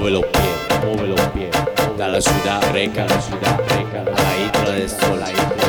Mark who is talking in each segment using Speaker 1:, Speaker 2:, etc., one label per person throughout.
Speaker 1: mueve los pies, mueve los pies. Da la ciudad, reca, la ciudad, reca, a la isla del sol.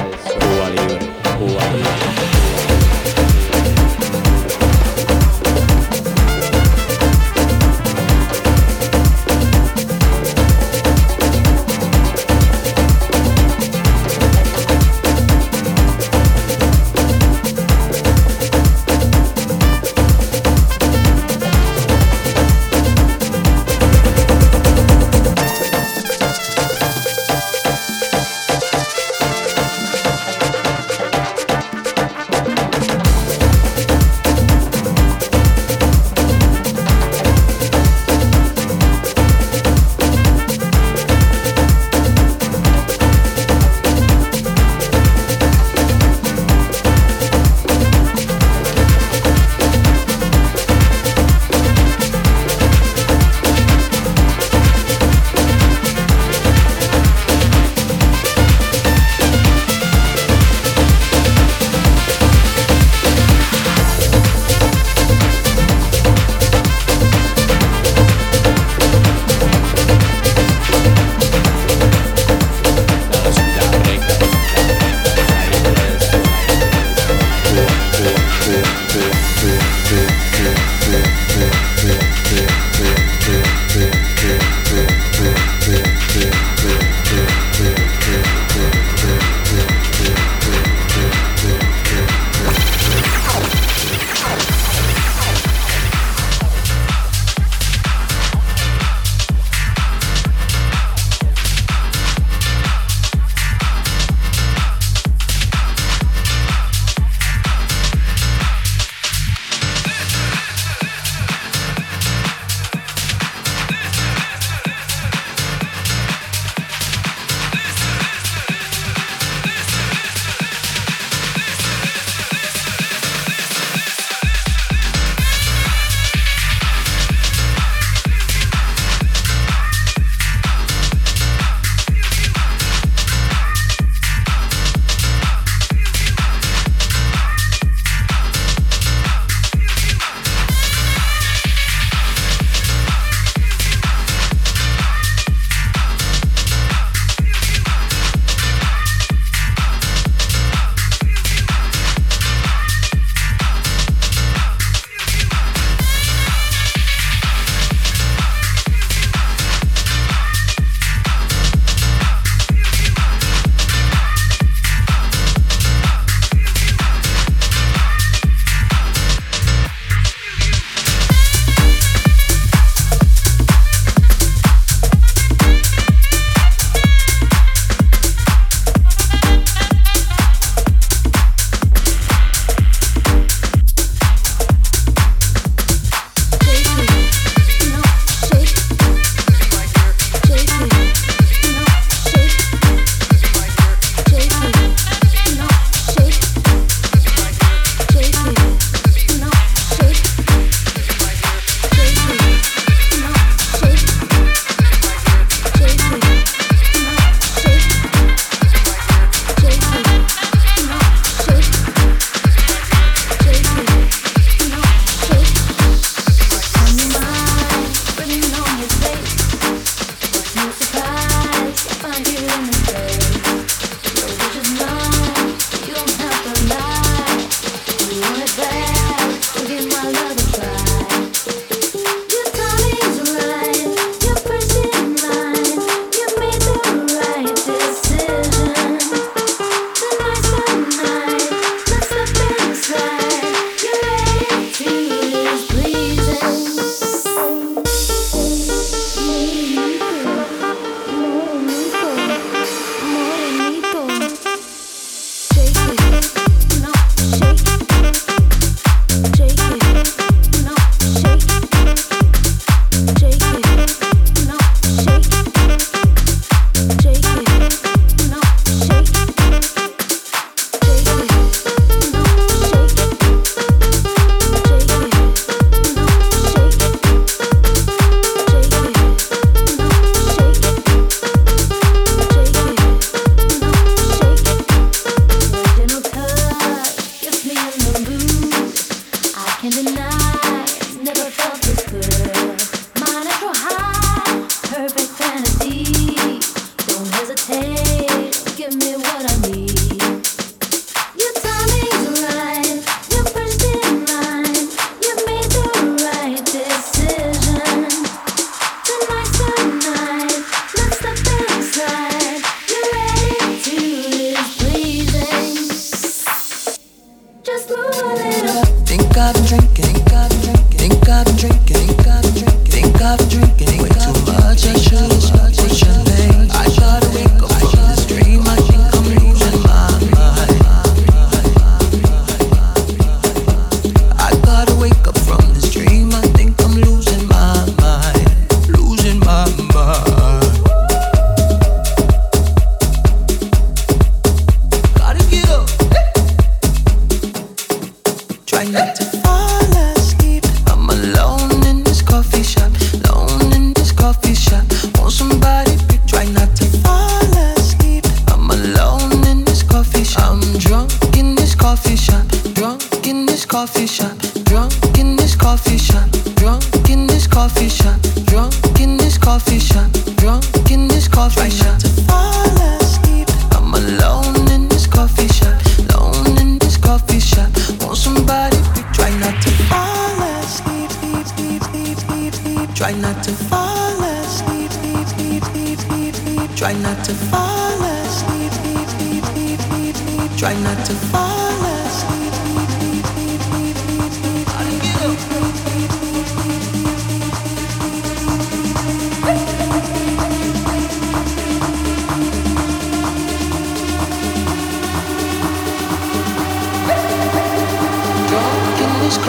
Speaker 2: Try not to fall asleep, sleep, sleep, sleep, sleep, sleep. Try not to fall asleep, sleep, sleep, sleep, sleep, sleep. Try not to fall asleep, sleep, sleep, sleep, sleep, sleep. Try not to fall asleep.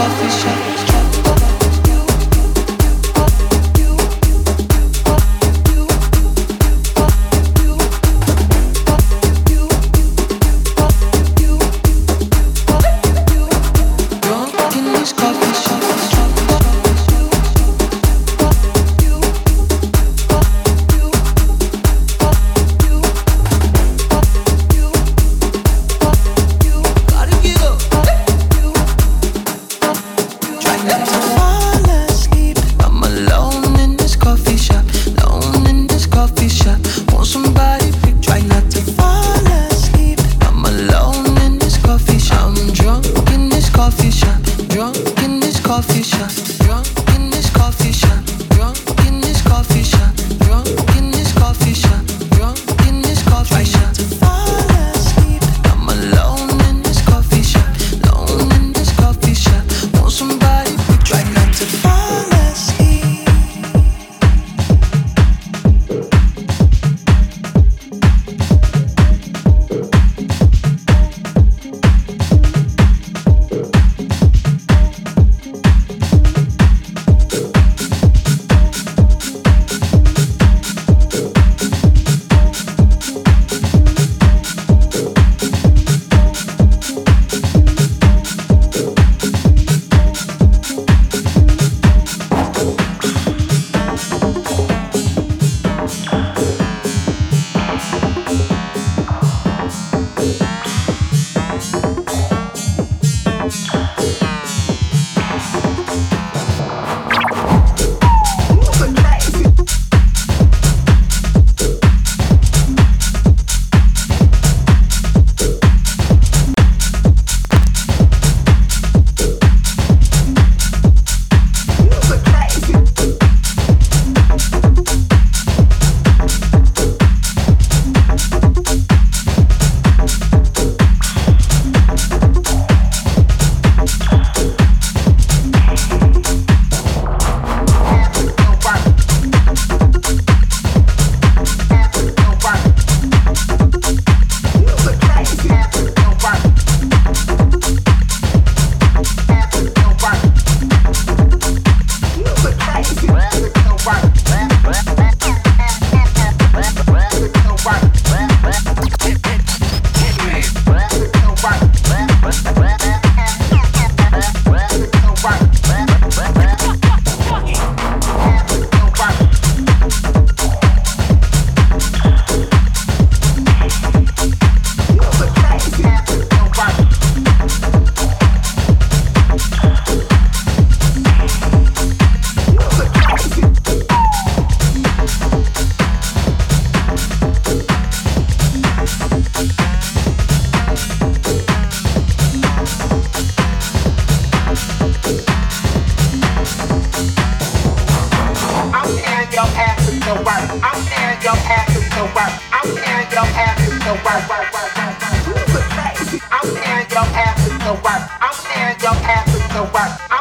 Speaker 2: coffee shop. Drunk in this coffee shop, drunk in this coffee shop, drunk in this coffee shop. Não bate.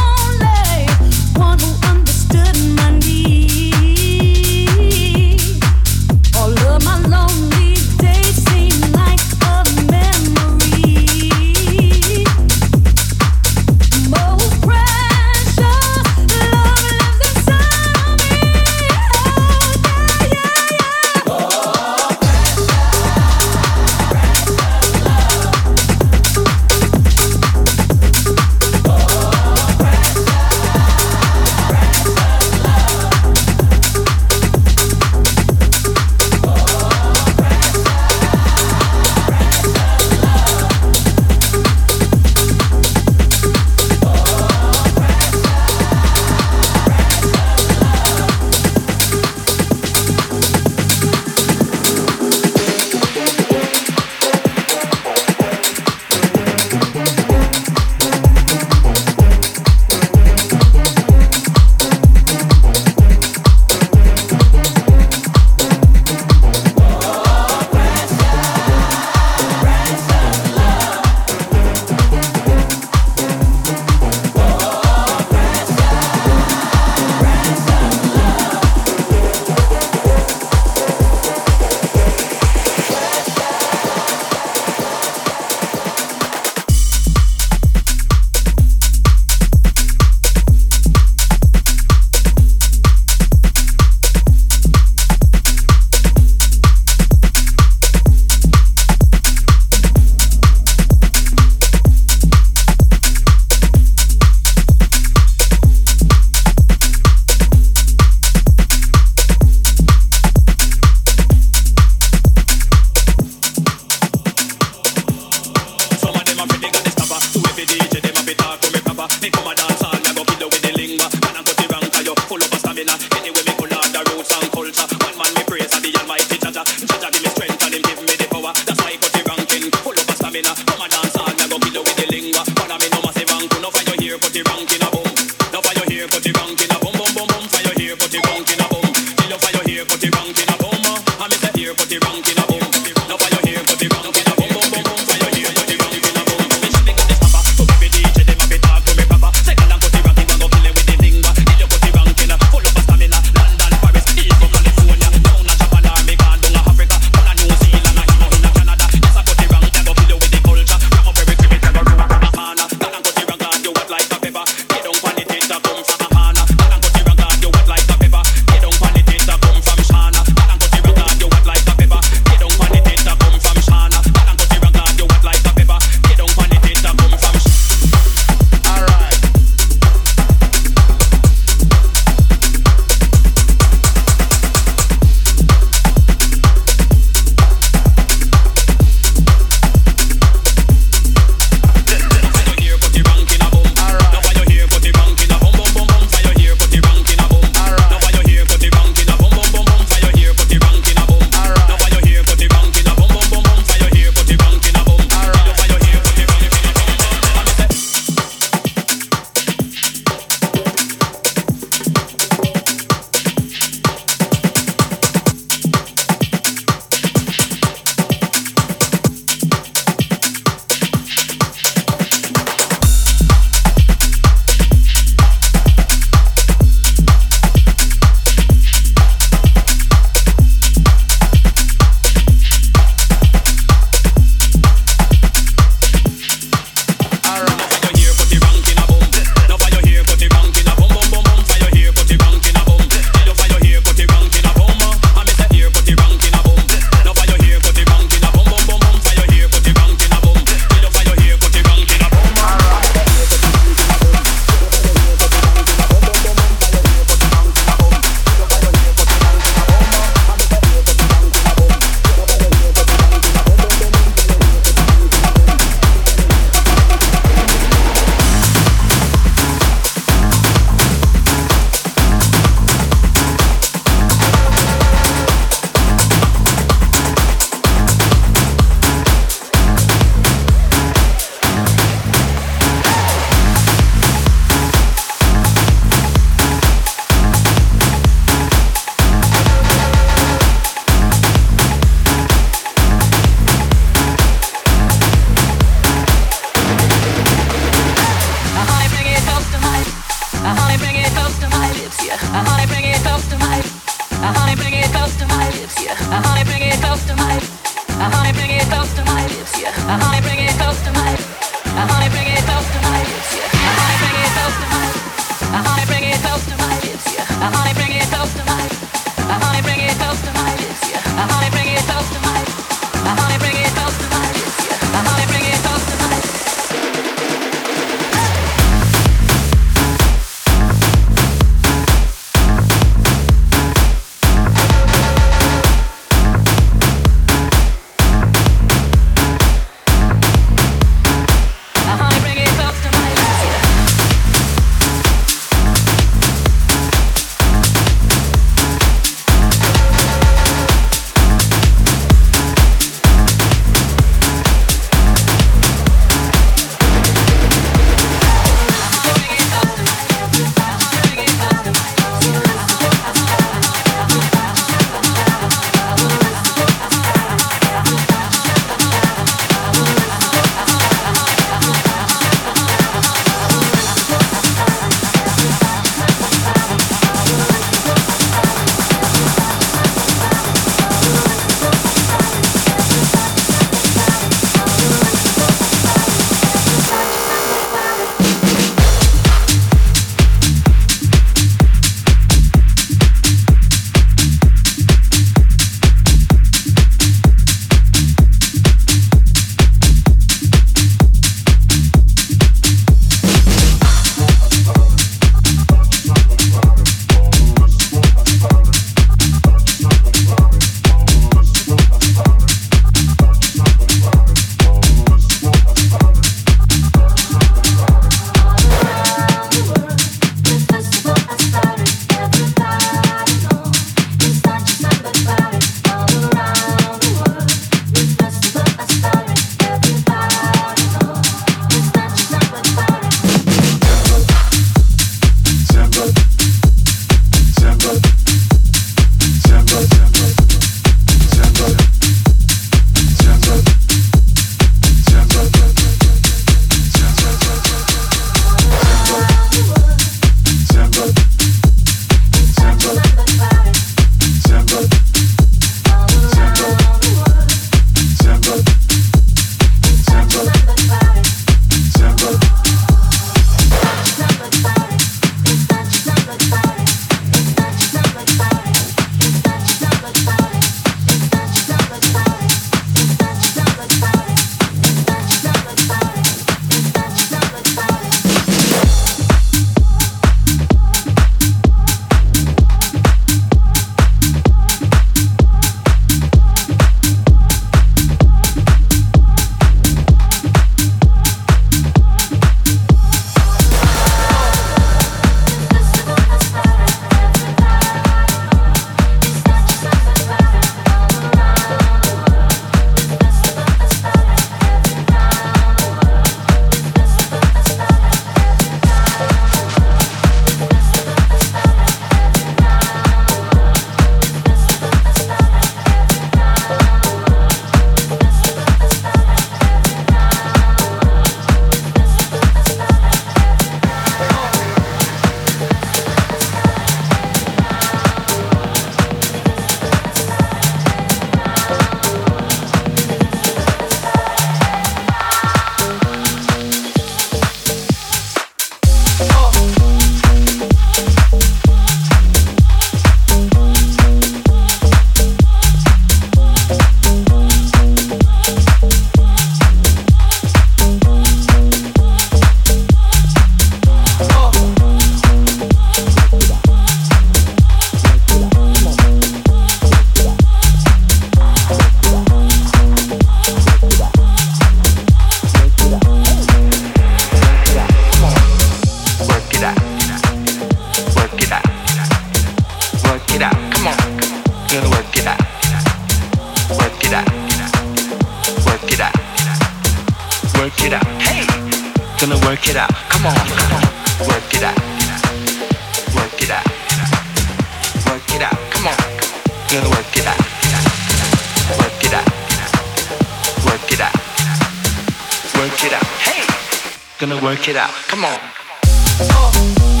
Speaker 2: gonna work it out. Come on.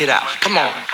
Speaker 2: It out. Come on.